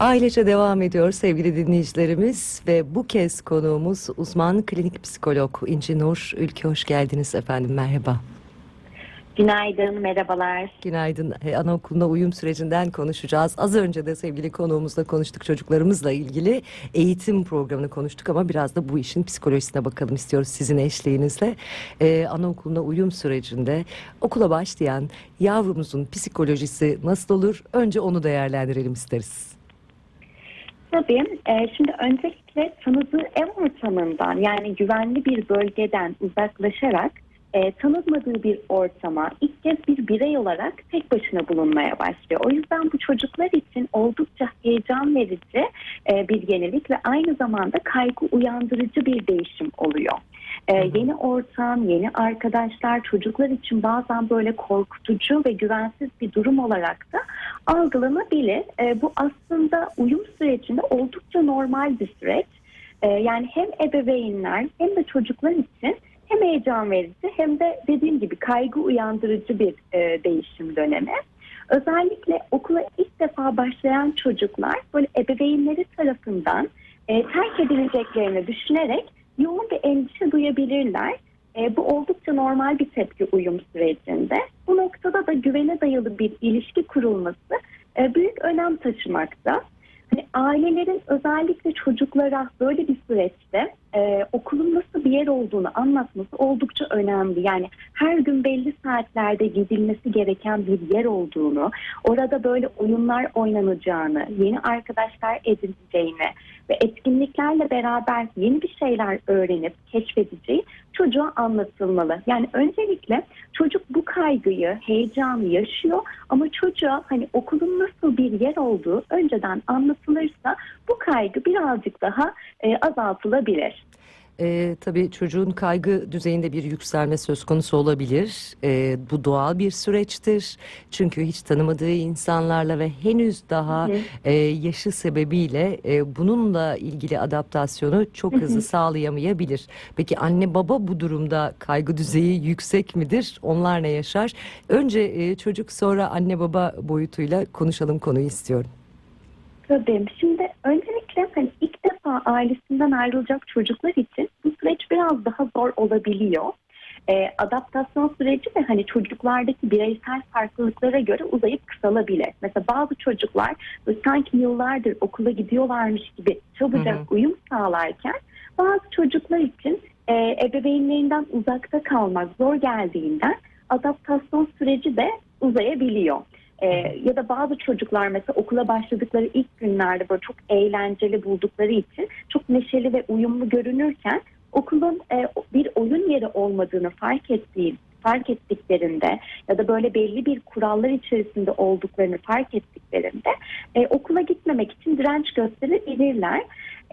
Ailece devam ediyor sevgili dinleyicilerimiz ve bu kez konuğumuz uzman klinik psikolog İnci Nur Ülke. Hoş geldiniz efendim merhaba. Günaydın, merhabalar. Günaydın. E, anaokuluna uyum sürecinden konuşacağız. Az önce de sevgili konuğumuzla konuştuk çocuklarımızla ilgili eğitim programını konuştuk ama biraz da bu işin psikolojisine bakalım istiyoruz sizin eşliğinizle. Ee, anaokuluna uyum sürecinde okula başlayan yavrumuzun psikolojisi nasıl olur? Önce onu değerlendirelim isteriz. Tabii. E, şimdi öncelikle tanıdığı ev ortamından yani güvenli bir bölgeden uzaklaşarak e, tanımadığı bir ortama ilk kez bir birey olarak tek başına bulunmaya başlıyor. O yüzden bu çocuklar için oldukça heyecan verici e, bir yenilik ve aynı zamanda kaygı uyandırıcı bir değişim oluyor. Ee, yeni ortam, yeni arkadaşlar çocuklar için bazen böyle korkutucu ve güvensiz bir durum olarak da algılanabilir. Ee, bu aslında uyum sürecinde oldukça normal bir süreç. Ee, yani hem ebeveynler hem de çocuklar için hem heyecan verici hem de dediğim gibi kaygı uyandırıcı bir e, değişim dönemi. Özellikle okula ilk defa başlayan çocuklar böyle ebeveynleri tarafından e, terk edileceklerini düşünerek yoğun bir endişe duyabilirler. E, bu oldukça normal bir tepki uyum sürecinde. Bu noktada da güvene dayalı bir ilişki kurulması e, büyük önem taşımakta. Hani ailelerin özellikle çocuklara böyle bir süreçte e, okulun nasıl bir yer olduğunu anlatması oldukça önemli. Yani her gün belli saatlerde gidilmesi gereken bir yer olduğunu, orada böyle oyunlar oynanacağını, yeni arkadaşlar edineceğini ve etkinliklerle beraber yeni bir şeyler öğrenip keşfedeceği çocuğa anlatılmalı. Yani öncelikle çocuk bu kaygıyı, heyecanı yaşıyor ama çocuğa hani okulun nasıl bir yer olduğu önceden anlatılırsa bu kaygı birazcık daha e, azaltılabilir. E, tabii çocuğun kaygı düzeyinde bir yükselme söz konusu olabilir. E, bu doğal bir süreçtir. Çünkü hiç tanımadığı insanlarla ve henüz daha E, yaşı sebebiyle e, bununla ilgili adaptasyonu çok hızlı sağlayamayabilir. Peki anne baba bu durumda kaygı düzeyi yüksek midir? Onlar ne yaşar? Önce e, çocuk sonra anne baba boyutuyla konuşalım konuyu istiyorum. Tabii. Şimdi öncelikle hani ilk defa ailesinden ayrılacak çocuklar için bu süreç biraz daha zor olabiliyor. Ee, adaptasyon süreci de hani çocuklardaki bireysel farklılıklara göre uzayıp kısalabilir. Mesela bazı çocuklar sanki yıllardır okula gidiyorlarmış gibi çabucak Hı hı. uyum sağlarken bazı çocuklar için e, ebeveynlerinden uzakta kalmak zor geldiğinden adaptasyon süreci de uzayabiliyor. Ee, ya da bazı çocuklar mesela okula başladıkları ilk günlerde böyle çok eğlenceli buldukları için çok neşeli ve uyumlu görünürken okulun e, bir oyun yeri olmadığını fark ettiği fark ettiklerinde ya da böyle belli bir kurallar içerisinde olduklarını fark ettiklerinde e, okula gitmemek için direnç gösterebilirler.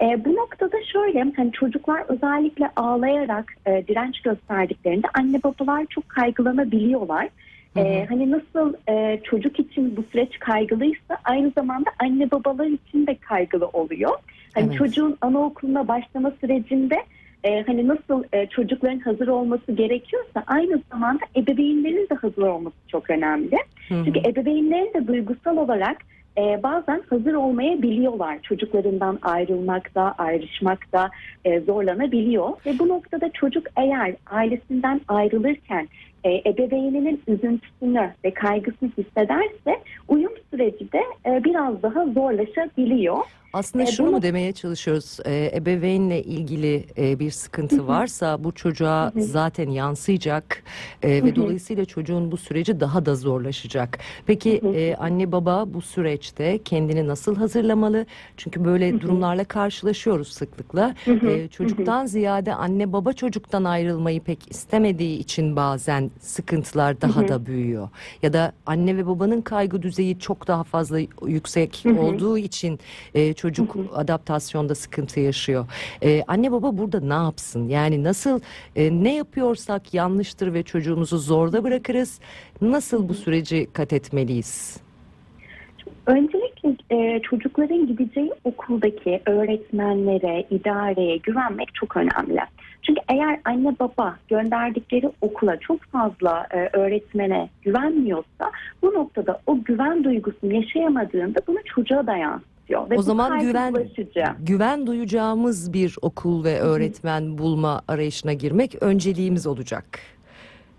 E, bu noktada şöyle hani çocuklar özellikle ağlayarak e, direnç gösterdiklerinde anne babalar çok kaygılanabiliyorlar. Ee, hani nasıl e, çocuk için bu süreç kaygılıysa aynı zamanda anne babalar için de kaygılı oluyor. Hani Evet. çocuğun anaokuluna başlama sürecinde e, hani nasıl e, çocukların hazır olması gerekiyorsa aynı zamanda ebeveynlerin de hazır olması çok önemli. Hı hı. Çünkü ebeveynlerin de duygusal olarak e, bazen hazır olmayabiliyorlar. Çocuklarından ayrılmakta, ayrışmakta e, zorlanabiliyor. Ve bu noktada çocuk eğer ailesinden ayrılırken e, ebeveyninin üzüntüsünü ve kaygısını hissederse uyum süreci de e, biraz daha zorlaşabiliyor. Aslında E, şunu bunu- demeye çalışıyoruz? E, ebeveynle ilgili e, bir sıkıntı varsa bu çocuğa zaten yansıyacak e, ve dolayısıyla çocuğun bu süreci daha da zorlaşacak. Peki e, anne baba bu süreçte kendini nasıl hazırlamalı? Çünkü böyle durumlarla karşılaşıyoruz sıklıkla. E, çocuktan ziyade anne baba çocuktan ayrılmayı pek istemediği için bazen sıkıntılar daha da büyüyor. Ya da anne ve babanın kaygı düzeyi çok daha fazla yüksek olduğu için e, çocuk adaptasyonda sıkıntı yaşıyor. E, anne baba burada ne yapsın? Yani nasıl e, ne yapıyorsak yanlıştır ve çocuğumuzu zorda bırakırız. Nasıl bu süreci kat etmeliyiz? Öncelikle e, çocukların gideceği okuldaki öğretmenlere, idareye güvenmek çok önemli. Çünkü eğer anne baba gönderdikleri okula çok fazla e, öğretmene güvenmiyorsa bu noktada o güven duygusunu yaşayamadığında bunu çocuğa da yansıtır. Artıyor. Ve O zaman güven güven duyacağımız bir okul ve öğretmen bulma arayışına girmek önceliğimiz olacak.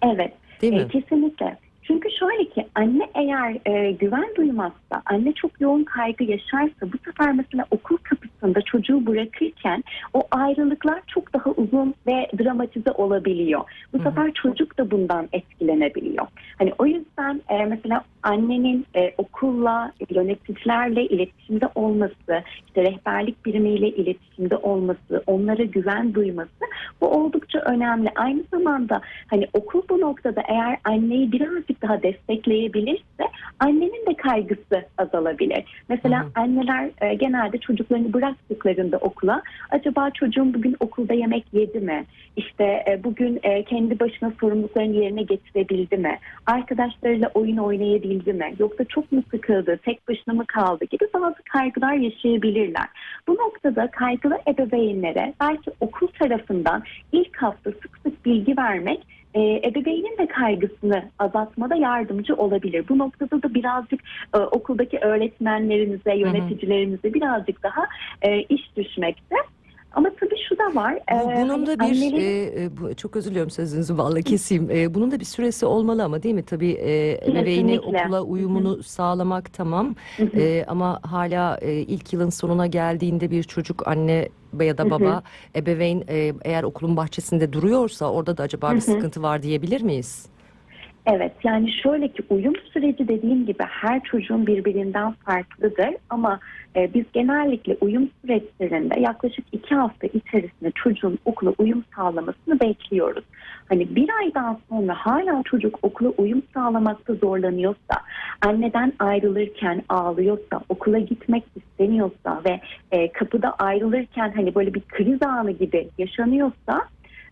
Evet. Değil mi? E, kesinlikle. Çünkü şöyle ki anne eğer e, güven duymazsa, anne çok yoğun kaygı yaşarsa bu sefer mesela okul kapısında çocuğu bırakırken o ayrılıklar çok daha uzun ve dramatize olabiliyor. Bu Hı hı. sefer çocuk da bundan etkilenebiliyor. Hani o yüzden e, mesela annenin e, okulla, yöneticilerle iletişimde olması, işte rehberlik birimiyle iletişimde olması, onlara güven duyması bu oldukça önemli. Aynı zamanda hani okul bu noktada eğer anneyi birazcık daha destekleyebilirse annenin de kaygısı azalabilir. Mesela Hı hı. anneler e, genelde çocuklarını bıraktıklarında okula acaba çocuğum bugün okulda yemek yedi mi? İşte e, bugün e, kendi başına sorumluluklarını yerine getirebildi mi? Arkadaşlarıyla oyun oynayabildi mi? Yoksa çok mu sıkıldı, tek başına mı kaldı gibi bazı kaygılar yaşayabilirler. Bu noktada kaygılı ebeveynlere belki okul tarafından ilk hafta sık sık bilgi vermek e, ebeveynin de kaygısını azaltmada yardımcı olabilir. Bu noktada da birazcık e, okuldaki öğretmenlerimize, yöneticilerimize birazcık daha e, iş düşmekte. Ama tabii şu da var. E, bunun hani da bir annelerin- e, bu- çok özür diliyorum sözünüzü vallahi keseyim. E, bunun da bir süresi olmalı ama değil mi? Tabii e, ebeveyni okula uyumunu sağlamak tamam. Hı hı. E, ama hala e, ilk yılın sonuna geldiğinde bir çocuk anne ya da baba ebeveyn e, eğer okulun bahçesinde duruyorsa orada da acaba Hı bir sıkıntı var diyebilir miyiz? Evet yani şöyle ki uyum süreci dediğim gibi her çocuğun birbirinden farklıdır ama e, biz genellikle uyum süreçlerinde yaklaşık iki hafta içerisinde çocuğun okula uyum sağlamasını bekliyoruz. Hani bir aydan sonra hala çocuk okula uyum sağlamakta zorlanıyorsa, anneden ayrılırken ağlıyorsa, okula gitmek istemiyorsa ve e, kapıda ayrılırken hani böyle bir kriz anı gibi yaşanıyorsa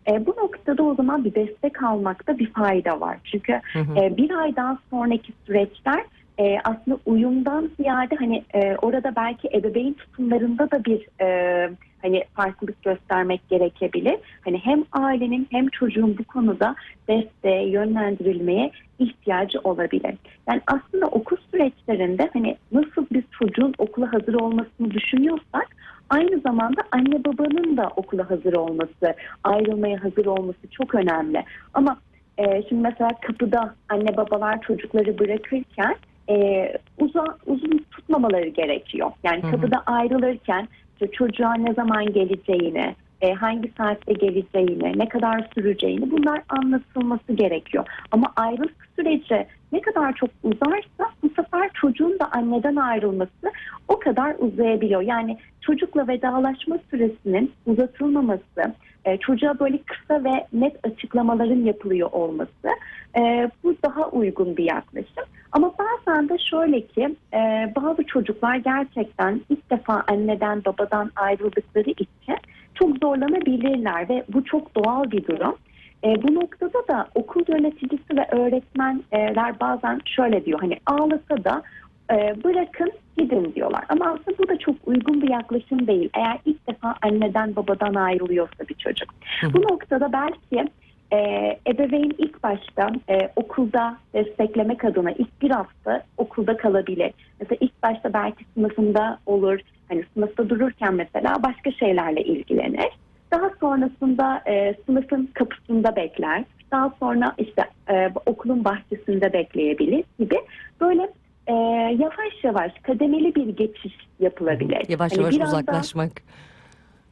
e, bu noktada o zaman bir destek almakta bir fayda var. Çünkü Hı hı. e, bir aydan sonraki süreçler e, aslında uyumdan ziyade hani e, orada belki ebeveyn tutumlarında da bir e, hani farklılık göstermek gerekebilir. Hani hem ailenin hem çocuğun bu konuda desteğe, yönlendirilmeye ihtiyacı olabilir. Yani aslında okul süreçlerinde hani nasıl biz çocuğun okula hazır olmasını düşünüyorsak aynı zamanda anne babanın da okula hazır olması, ayrılmaya hazır olması çok önemli. Ama e, şimdi mesela kapıda anne babalar çocukları bırakırken e, uzun, uzun tutmamaları gerekiyor. Yani kapıda ayrılırken çocuğa ne zaman geleceğini, e, hangi saatte geleceğini, ne kadar süreceğini bunlar anlatılması gerekiyor. Ama ayrılık süreci ne kadar çok uzarsa bu sefer çocuğun da anneden ayrılması o kadar uzayabiliyor. Yani çocukla vedalaşma süresinin uzatılmaması, e, çocuğa böyle kısa ve net açıklamaların yapılıyor olması e, bu daha uygun bir yaklaşım. Ama bazen de şöyle ki e, bazı çocuklar gerçekten ilk defa anneden babadan ayrıldıkları için çok zorlanabilirler ve bu çok doğal bir durum. E, bu noktada da okul yöneticisi ve öğretmenler bazen şöyle diyor hani ağlasa da e, bırakın gidin diyorlar. Ama aslında bu da çok uygun bir yaklaşım değil. Eğer ilk defa anneden babadan ayrılıyorsa bir çocuk. Hı. Bu noktada belki e, ebeveyn ilk başta e, okulda desteklemek adına ilk bir hafta okulda kalabilir. Mesela ilk başta belki sınıfında olur. Hani sınıfta dururken mesela başka şeylerle ilgilenir. Daha sonrasında e, sınıfın kapısında bekler. Daha sonra işte e, okulun bahçesinde bekleyebilir gibi böyle e, yavaş yavaş kademeli bir geçiş yapılabilir. Yavaş Hani yavaş uzaklaşmak.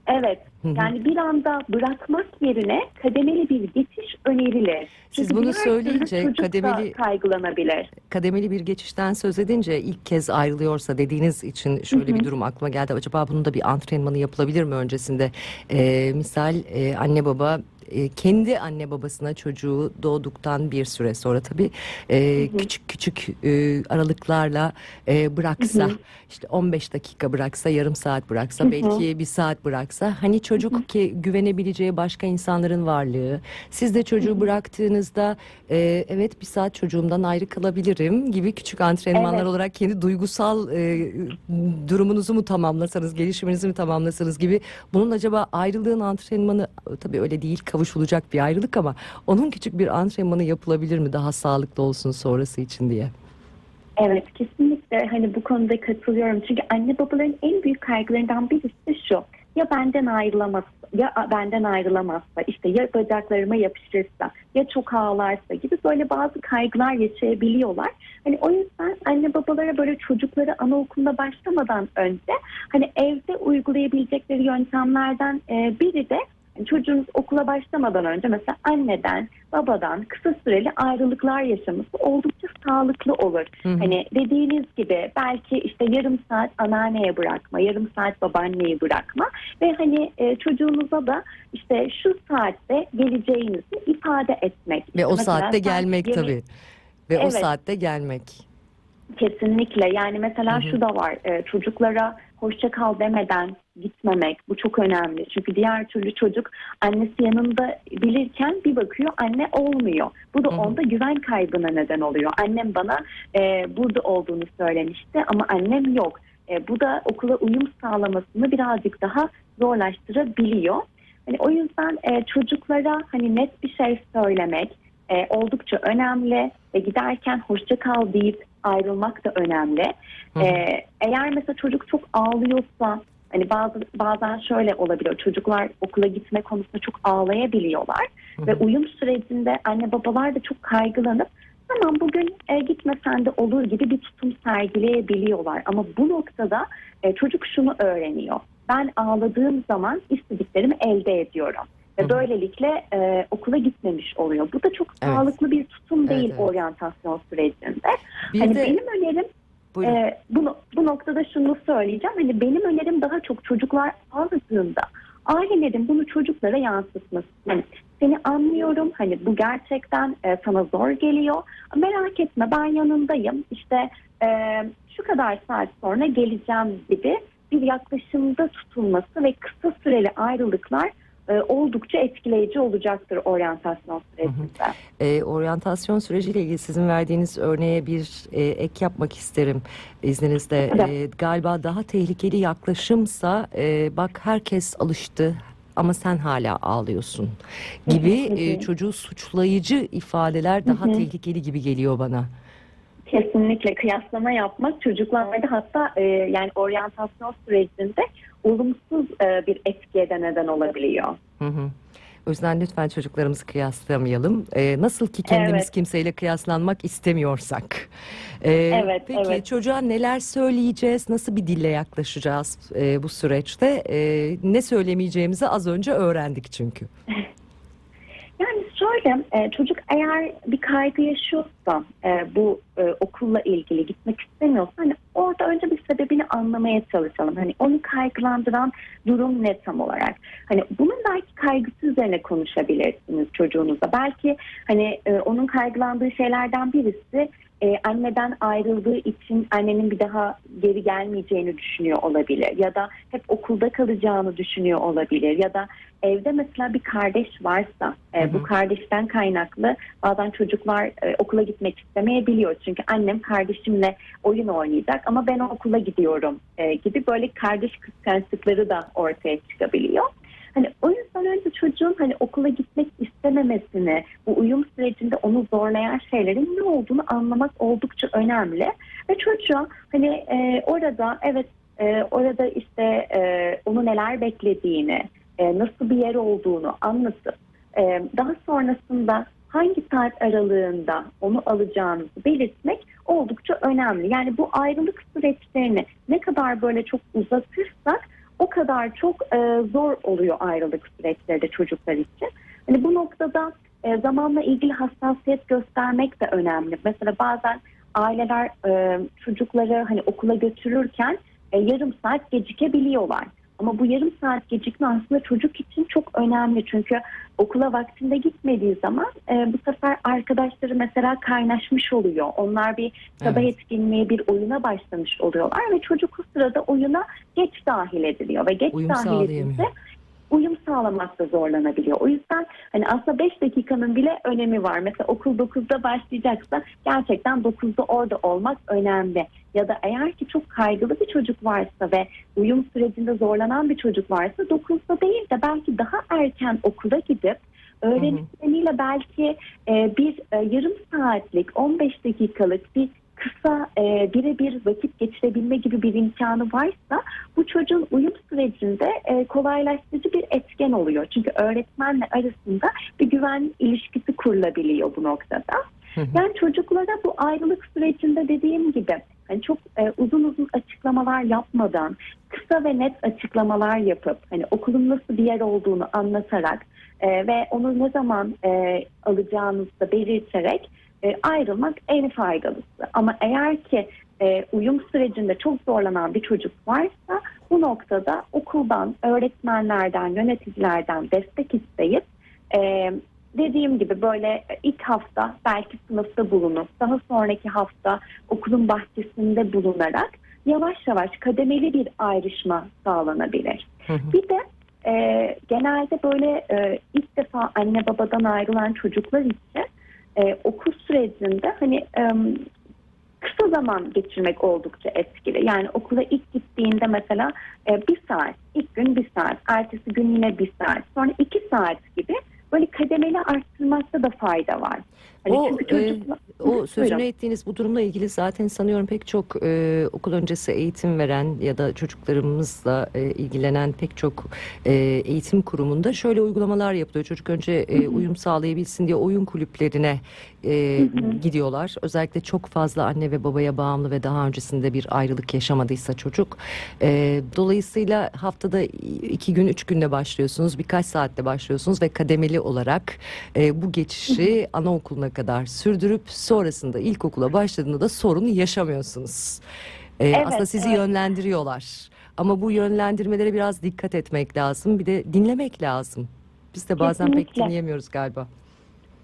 Evet. Yani bir anda bırakmak yerine kademeli bir geçiş önerilir. Siz Çünkü bunu söyleyince kademeli- kaygılanabilir. kademeli bir geçişten söz edince ilk kez ayrılıyorsa dediğiniz için şöyle bir durum aklıma geldi. Acaba bunun da bir antrenmanı yapılabilir mi öncesinde? Ee, misal e, anne baba e, kendi anne babasına çocuğu doğduktan bir süre sonra tabii e, küçük küçük e, aralıklarla e, bıraksa işte 15 dakika bıraksa yarım saat bıraksa belki bir saat bıraksa hani çocuk ki güvenebileceği başka insanların varlığı. Siz de çocuğu bıraktığınızda e, evet bir saat çocuğumdan ayrı kalabilirim gibi küçük antrenmanlar Evet. olarak kendi duygusal e, durumunuzu mu tamamlasanız gelişiminizi mi tamamlasanız gibi bunun acaba ayrılığın antrenmanı tabii öyle değil kavuşulacak bir ayrılık ama onun küçük bir antrenmanı yapılabilir mi daha sağlıklı olsun sonrası için diye. Evet kesinlikle hani bu konuda katılıyorum. Çünkü anne babaların en büyük kaygılarından birisi şu. Ya benden ayrılamazsa, ya benden ayrılamazsa, işte ya bacaklarıma yapışırsa, ya çok ağlarsa gibi böyle bazı kaygılar yaşayabiliyorlar. Hani o yüzden anne babalara böyle çocukları anaokuluna başlamadan önce hani evde uygulayabilecekleri yöntemlerden e, biri de çocuğunuz okula başlamadan önce mesela anneden, babadan kısa süreli ayrılıklar yaşaması oldukça sağlıklı olur. Hı hı. Hani dediğiniz gibi belki işte yarım saat anneanneye bırakma, yarım saat babaanneyi bırakma ve hani e, çocuğunuza da işte şu saatte geleceğinizi ifade etmek. Ve o Mesela saatte gelmek yeni- tabii. Ve o Evet. saatte gelmek. Kesinlikle yani mesela Hı hı. şu da var e, çocuklara hoşça kal demeden gitmemek bu çok önemli. Çünkü diğer türlü çocuk annesi yanında bilirken bir bakıyor anne olmuyor. Bu da onda güven kaybına neden oluyor. Annem bana e, burada olduğunu söylemişti ama annem yok. E, bu da okula uyum sağlamasını birazcık daha zorlaştırabiliyor. Hani o yüzden e, çocuklara hani net bir şey söylemek e, oldukça önemli ve giderken hoşça kal deyip ayrılmak da önemli. Hı hı. Ee, eğer mesela çocuk çok ağlıyorsa hani bazı bazen şöyle olabiliyor. Çocuklar okula gitme konusunda çok ağlayabiliyorlar Hı hı. ve uyum sürecinde anne babalar da çok kaygılanıp tamam bugün e, gitmesen de olur gibi bir tutum sergileyebiliyorlar. Ama bu noktada e, çocuk şunu öğreniyor. Ben ağladığım zaman istediklerimi elde ediyorum. Ve böylelikle e, okula gitmemiş oluyor. Bu da çok Evet. sağlıklı bir tutum Evet, değil evet. oryantasyon sürecinde. Bir hani de benim önerim buyurun. ee, bu, bu noktada şunu söyleyeceğim. Hani benim önerim daha çok çocuklar ağladığında ailelerin bunu çocuklara yansıtması. Hani seni anlıyorum. Hani bu gerçekten e, sana zor geliyor. Merak etme ben yanındayım. İşte e, şu kadar saat sonra geleceğim gibi bir yaklaşımda tutulması ve kısa süreli ayrılıklar e, oldukça etkileyici olacaktır oryantasyon sürecinde. E, oryantasyon süreciyle ilgili sizin verdiğiniz örneğe bir e, ek yapmak isterim izninizle. Tabii. E, galiba daha tehlikeli yaklaşımsa e, bak herkes alıştı ama sen hala ağlıyorsun gibi Hı hı. e, çocuğu suçlayıcı ifadeler daha Hı hı. tehlikeli gibi geliyor bana. Kesinlikle kıyaslama yapmak çocuklarda hatta e, yani oryantasyon sürecinde olumsuz e, bir etkiye de neden olabiliyor. Hı hı. O yüzden lütfen çocuklarımızı kıyaslamayalım. Ee, nasıl ki kendimiz Evet. kimseyle kıyaslanmak istemiyorsak. Ee, Evet, peki evet. çocuğa neler söyleyeceğiz? Nasıl bir dille yaklaşacağız e, bu süreçte? Ee, ne söylemeyeceğimizi az önce öğrendik çünkü. Yani şöyle e, çocuk eğer bir kaygı yaşıyorsa e, bu e, okulla ilgili gitmek istemiyorsa hani orada önce bir sebebini anlamaya çalışalım. Hani onu kaygılandıran durum ne tam olarak? Hani bunun belki kaygısı üzerine konuşabilirsiniz çocuğunuzla. Belki hani e, onun kaygılandığı şeylerden birisi e, anneden ayrıldığı için annenin bir daha geri gelmeyeceğini düşünüyor olabilir ya da hep okulda kalacağını düşünüyor olabilir ya da evde mesela bir kardeş varsa e, bu kardeşten kaynaklı bazen çocuklar e, okula gitmek istemeyebiliyor çünkü annem kardeşimle oyun oynayacak ama ben okula gidiyorum e, gibi böyle kardeş kıskançlıkları da ortaya çıkabiliyor. Hani o yüzden önce çocuğun hani okula gitmek istememesini, bu uyum sürecinde onu zorlayan şeylerin ne olduğunu anlamak oldukça önemli. Ve çocuğa hani e, orada evet e, orada işte e, onu neler beklediğini, e, nasıl bir yer olduğunu anlatıp e, daha sonrasında hangi saat aralığında onu alacağınızı belirtmek oldukça önemli. Yani bu ayrılık süreçlerini ne kadar böyle çok uzatırsak o kadar çok e, zor oluyor ayrılık süreçleri de çocuklar için. Hani bu noktada e, zamanla ilgili hassasiyet göstermek de önemli. Mesela bazen aileler e, çocukları hani okula götürürken e, yarım saat gecikebiliyorlar. Ama bu yarım saat gecikme aslında çocuk için çok önemli. Çünkü okula vaktinde gitmediği zaman e, bu sefer arkadaşları mesela kaynaşmış oluyor. Onlar bir sabah Evet. etkinliğe bir oyuna başlamış oluyorlar ve çocuk o sırada oyuna geç dahil ediliyor ve geç Uyum dahil edilse uyum sağlamakta zorlanabiliyor. O yüzden hani aslında 5 dakikanın bile önemi var. Mesela okul 9'da başlayacaksa gerçekten 9'da orada olmak önemli. Ya da eğer ki çok kaygılı bir çocuk varsa ve uyum sürecinde zorlanan bir çocuk varsa 9'da değil de belki daha erken okula gidip öğretmeniyle belki e, bir e, yarım saatlik 15 dakikalık bir kısa e, birebir vakit geçirebilme gibi bir imkanı varsa bu çocuğun uyum sürecinde e, kolaylaştırıcı bir etken oluyor. Çünkü öğretmenle arasında bir güven ilişkisi kurulabiliyor bu noktada. Hı hı. Yani çocuklara bu ayrılık sürecinde dediğim gibi hani çok e, uzun uzun açıklamalar yapmadan kısa ve net açıklamalar yapıp hani okulun nasıl bir yer olduğunu anlatarak e, ve onu ne zaman e, alacağınızı da belirterek e, ayrılmak en faydalısı. Ama eğer ki e, uyum sürecinde çok zorlanan bir çocuk varsa bu noktada okuldan, öğretmenlerden, yöneticilerden destek isteyip e, dediğim gibi böyle ilk hafta belki sınıfta bulunup daha sonraki hafta okulun bahçesinde bulunarak yavaş yavaş kademeli bir ayrışma sağlanabilir. Hı hı. Bir de e, genelde böyle e, ilk defa anne babadan ayrılan çocuklar için e, okul sürecinde hani e, kısa zaman geçirmek oldukça etkili. Yani okula ilk gittiğinde mesela e, bir saat, ilk gün bir saat, ertesi gün yine bir saat, sonra iki saat gibi böyle kademeli arttırmakta da fayda var. Hani O, çünkü e, çocuklar... O sözünü Buyurun. ettiğiniz bu durumla ilgili zaten sanıyorum pek çok e, okul öncesi eğitim veren ya da çocuklarımızla e, ilgilenen pek çok e, eğitim kurumunda şöyle uygulamalar yapılıyor. Çocuk önce e, uyum sağlayabilsin diye oyun kulüplerine e, gidiyorlar. Özellikle çok fazla anne ve babaya bağımlı ve daha öncesinde bir ayrılık yaşamadıysa çocuk. E, dolayısıyla haftada iki gün, üç günde başlıyorsunuz. Birkaç saatte başlıyorsunuz ve kademeli olarak e, bu geçişi anaokuluna kadar sürdürüp sonrasında ilkokula başladığında da sorun yaşamıyorsunuz. E, Evet, aslında sizi evet. yönlendiriyorlar. Ama bu yönlendirmelere biraz dikkat etmek lazım. Bir de dinlemek lazım. Biz de bazen pek Kesinlikle. dinleyemiyoruz galiba.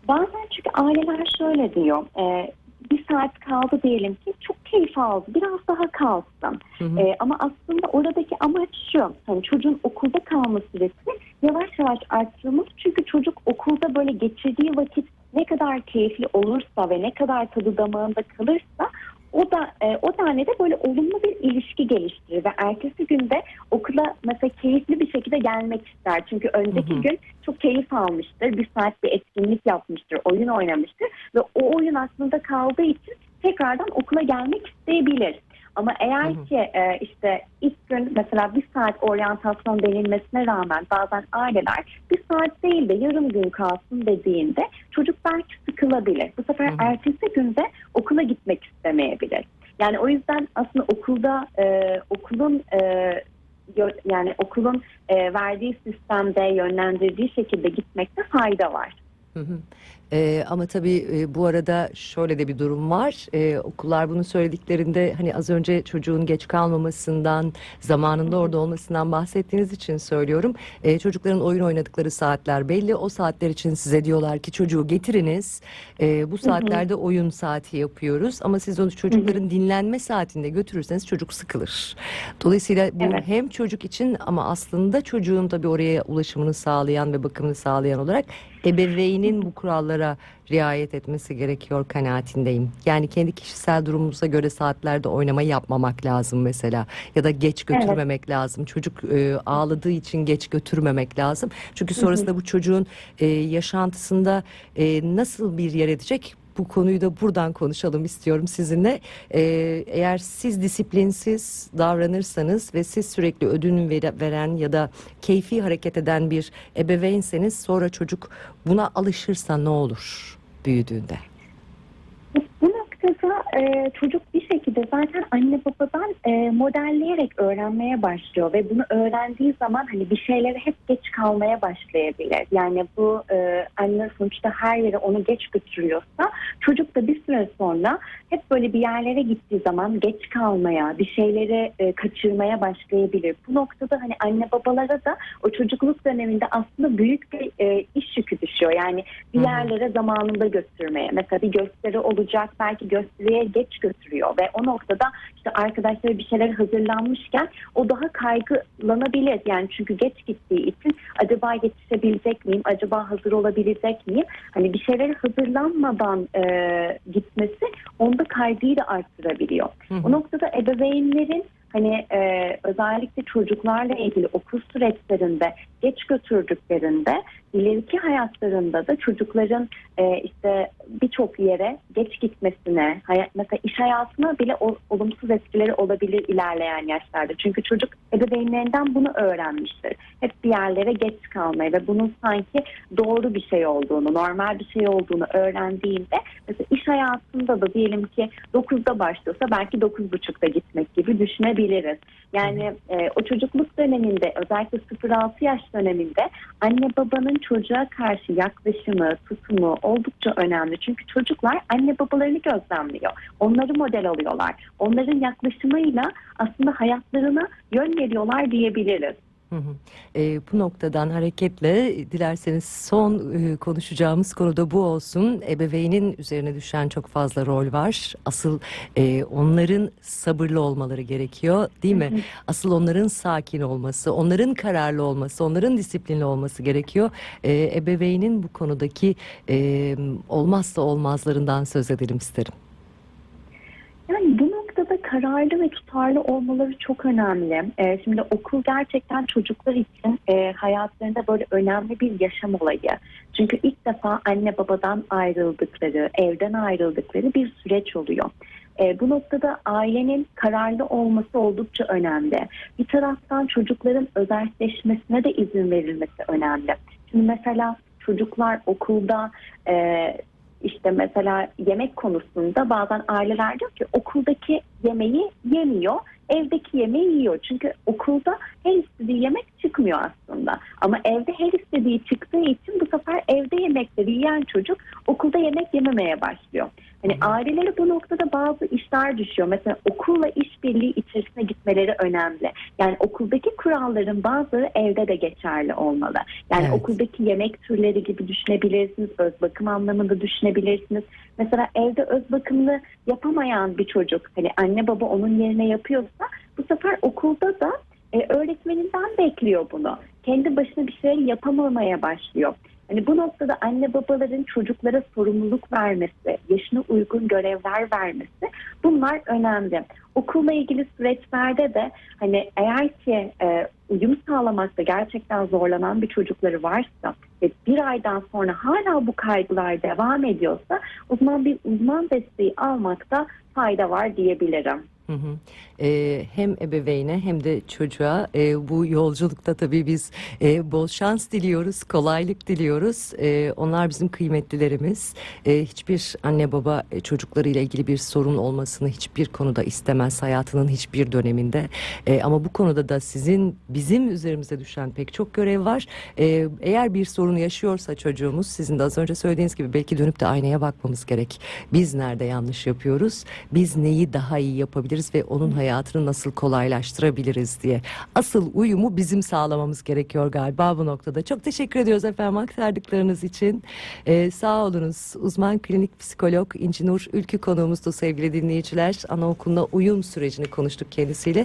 Bazen çünkü aileler şöyle diyor. e, bir saat kaldı diyelim ki çok keyif aldı. Biraz daha kalsın. Hı hı. E, ama aslında oradaki amaç şu. Hani çocuğun okulda kalma süresi yavaş yavaş arttırılması. Çünkü çocuk okulda böyle geçirdiği vakit ne kadar keyifli olursa ve ne kadar tadı damağında kalırsa o da e, o tane de böyle olumlu bir ilişki geliştirir ve ertesi günde okula mesela keyifli bir şekilde gelmek ister. Çünkü önceki Hı hı. gün çok keyif almıştır. Bir saat bir etkinlik yapmıştır, oyun oynamıştır ve o oyun aklında kaldığı için tekrardan okula gelmek isteyebilir. Ama eğer Hı hı. ki e, işte ilk gün mesela bir saat oryantasyon denilmesine rağmen bazen aileler bir saat değil de yarım gün kalsın dediğinde çocuk belki sıkılabilir. Bu sefer Hı hı. ertesi günde okula gitmek istemeyebilir. Yani o yüzden aslında okulda e, okulun e, yani okulun e, verdiği sistemde yönlendirdiği şekilde gitmekte fayda var. Hı hı. Ee, ama tabii e, bu arada şöyle de bir durum var. Ee, okullar bunu söylediklerinde hani az önce çocuğun geç kalmamasından, zamanında orada olmasından bahsettiğiniz için söylüyorum. Ee, çocukların oyun oynadıkları saatler belli. O saatler için size diyorlar ki çocuğu getiriniz. Ee, bu saatlerde oyun saati yapıyoruz. Ama siz onu çocukların dinlenme saatinde götürürseniz çocuk sıkılır. Dolayısıyla bu Evet. hem çocuk için ama aslında çocuğun tabii oraya ulaşımını sağlayan ve bakımını sağlayan olarak ebeveynin bu kurallara riayet etmesi gerekiyor kanaatindeyim. Yani kendi kişisel durumumuza göre saatlerde oynama yapmamak lazım mesela ya da geç götürmemek lazım. Çocuk e, ağladığı için geç götürmemek lazım. Çünkü sonrasında bu çocuğun e, yaşantısında e, nasıl bir yer edecek? Bu konuyu da buradan konuşalım istiyorum sizinle. Ee, eğer siz disiplinsiz davranırsanız ve siz sürekli ödün vere- veren ya da keyfi hareket eden bir ebeveynseniz sonra çocuk buna alışırsa ne olur büyüdüğünde? Noktada e, çocuk bir şekilde zaten anne babadan e, modelleyerek öğrenmeye başlıyor ve bunu öğrendiği zaman hani bir şeylere hep geç kalmaya başlayabilir. Yani bu e, anne sonuçta her yere onu geç götürüyorsa çocuk da bir süre sonra hep böyle bir yerlere gittiği zaman geç kalmaya, bir şeyleri e, kaçırmaya başlayabilir. Bu noktada hani anne babalara da o çocukluk döneminde aslında büyük bir e, iş yükü düşüyor. Yani bir yerlere zamanında götürmeye. Mesela bir gösteri olacak belki gösteriye geç götürüyor ve o noktada işte arkadaşları bir şeyler hazırlanmışken o daha kaygılanabilir. Yani çünkü geç gittiği için acaba yetişebilecek miyim? Acaba hazır olabilecek miyim? Hani bir şeyler hazırlanmadan e, gitmesi onda kaygıyı da arttırabiliyor. Hı hı. O noktada ebeveynlerin hani e, özellikle çocuklarla ilgili okul süreçlerinde geç götürdüklerinde ileriki hayatlarında da çocukların e, işte birçok yere geç gitmesine, hayat, mesela iş hayatına bile o, olumsuz etkileri olabilir ilerleyen yaşlarda. Çünkü çocuk ebeveynlerinden bunu öğrenmiştir. Hep bir yerlere geç kalmayı ve bunun sanki doğru bir şey olduğunu, normal bir şey olduğunu öğrendiğinde mesela iş hayatında da diyelim ki 9'da başlıyorsa belki 9.30'da gitmek gibi düşünebiliriz. Yani e, o çocukluk döneminde özellikle 0-6 yaş döneminde anne babanın çocuğa karşı yaklaşımı, tutumu oldukça önemli. Çünkü çocuklar anne babalarını gözlemliyor. Onları model alıyorlar. Onların yaklaşımıyla aslında hayatlarına yön veriyorlar diyebiliriz. Hı hı. E, bu noktadan hareketle dilerseniz son e, konuşacağımız konu da bu olsun. Ebeveynin üzerine düşen çok fazla rol var. Asıl e, onların sabırlı olmaları gerekiyor değil mi? Asıl onların sakin olması, onların kararlı olması, onların disiplinli olması gerekiyor. E, ebeveynin bu konudaki e, olmazsa olmazlarından söz edelim isterim. Yani bu kararlı ve tutarlı olmaları çok önemli. Ee, şimdi okul gerçekten çocuklar için e, hayatlarında böyle önemli bir yaşam olayı. Çünkü ilk defa anne babadan ayrıldıkları, evden ayrıldıkları bir süreç oluyor. E, bu noktada ailenin kararlı olması oldukça önemli. Bir taraftan çocukların özelleşmesine de izin verilmesi önemli. Şimdi mesela çocuklar okulda e, işte mesela yemek konusunda bazen aileler diyor ki okuldaki yemeği yemiyor, evdeki yemeği yiyor. Çünkü okulda her istediği yemek çıkmıyor aslında. Ama evde her istediği çıktığı için bu sefer evde yemekleri yiyen çocuk okulda yemek yememeye başlıyor. Hani ailelere bu noktada bazı işler düşüyor. Mesela okulla işbirliği içerisine gitmeleri önemli. Yani okuldaki kuralların bazıları evde de geçerli olmalı. Yani Evet. okuldaki yemek türleri gibi düşünebilirsiniz. Öz bakım anlamında düşünebilirsiniz. Mesela evde öz bakımını yapamayan bir çocuk hani anne baba onun yerine yapıyorsa bu sefer okulda da e, öğretmeninden bekliyor bunu. Kendi başına bir şey yapamamaya başlıyor. Hani bu noktada anne babaların çocuklara sorumluluk vermesi, yaşına uygun görevler vermesi bunlar önemli. Okulla ilgili süreçlerde de hani eğer ki e, uyum sağlamakta gerçekten zorlanan bir çocukları varsa ve bir aydan sonra hala bu kaygılar devam ediyorsa o zaman bir uzman desteği almakta fayda var diyebilirim. Hı hı. Ee, hem ebeveyne hem de çocuğa e, bu yolculukta tabii biz e, bol şans diliyoruz, kolaylık diliyoruz. E, onlar bizim kıymetlilerimiz. E, hiçbir anne baba e, çocuklarıyla ilgili bir sorun olmasını hiçbir konuda istemez hayatının hiçbir döneminde. E, ama bu konuda da sizin bizim üzerimize düşen pek çok görev var. E, eğer bir sorun yaşıyorsa çocuğumuz sizin de az önce söylediğiniz gibi belki dönüp de aynaya bakmamız gerek. Biz nerede yanlış yapıyoruz? Biz neyi daha iyi yapabiliriz ve onun hayatını nasıl kolaylaştırabiliriz diye. Asıl uyumu bizim sağlamamız gerekiyor galiba bu noktada. Çok teşekkür ediyoruz efendim aktardıklarınız için. Ee, sağ olunuz. Uzman klinik psikolog İnci Nur Ülkü konuğumuzdu sevgili dinleyiciler. Anaokuluna uyum sürecini konuştuk kendisiyle.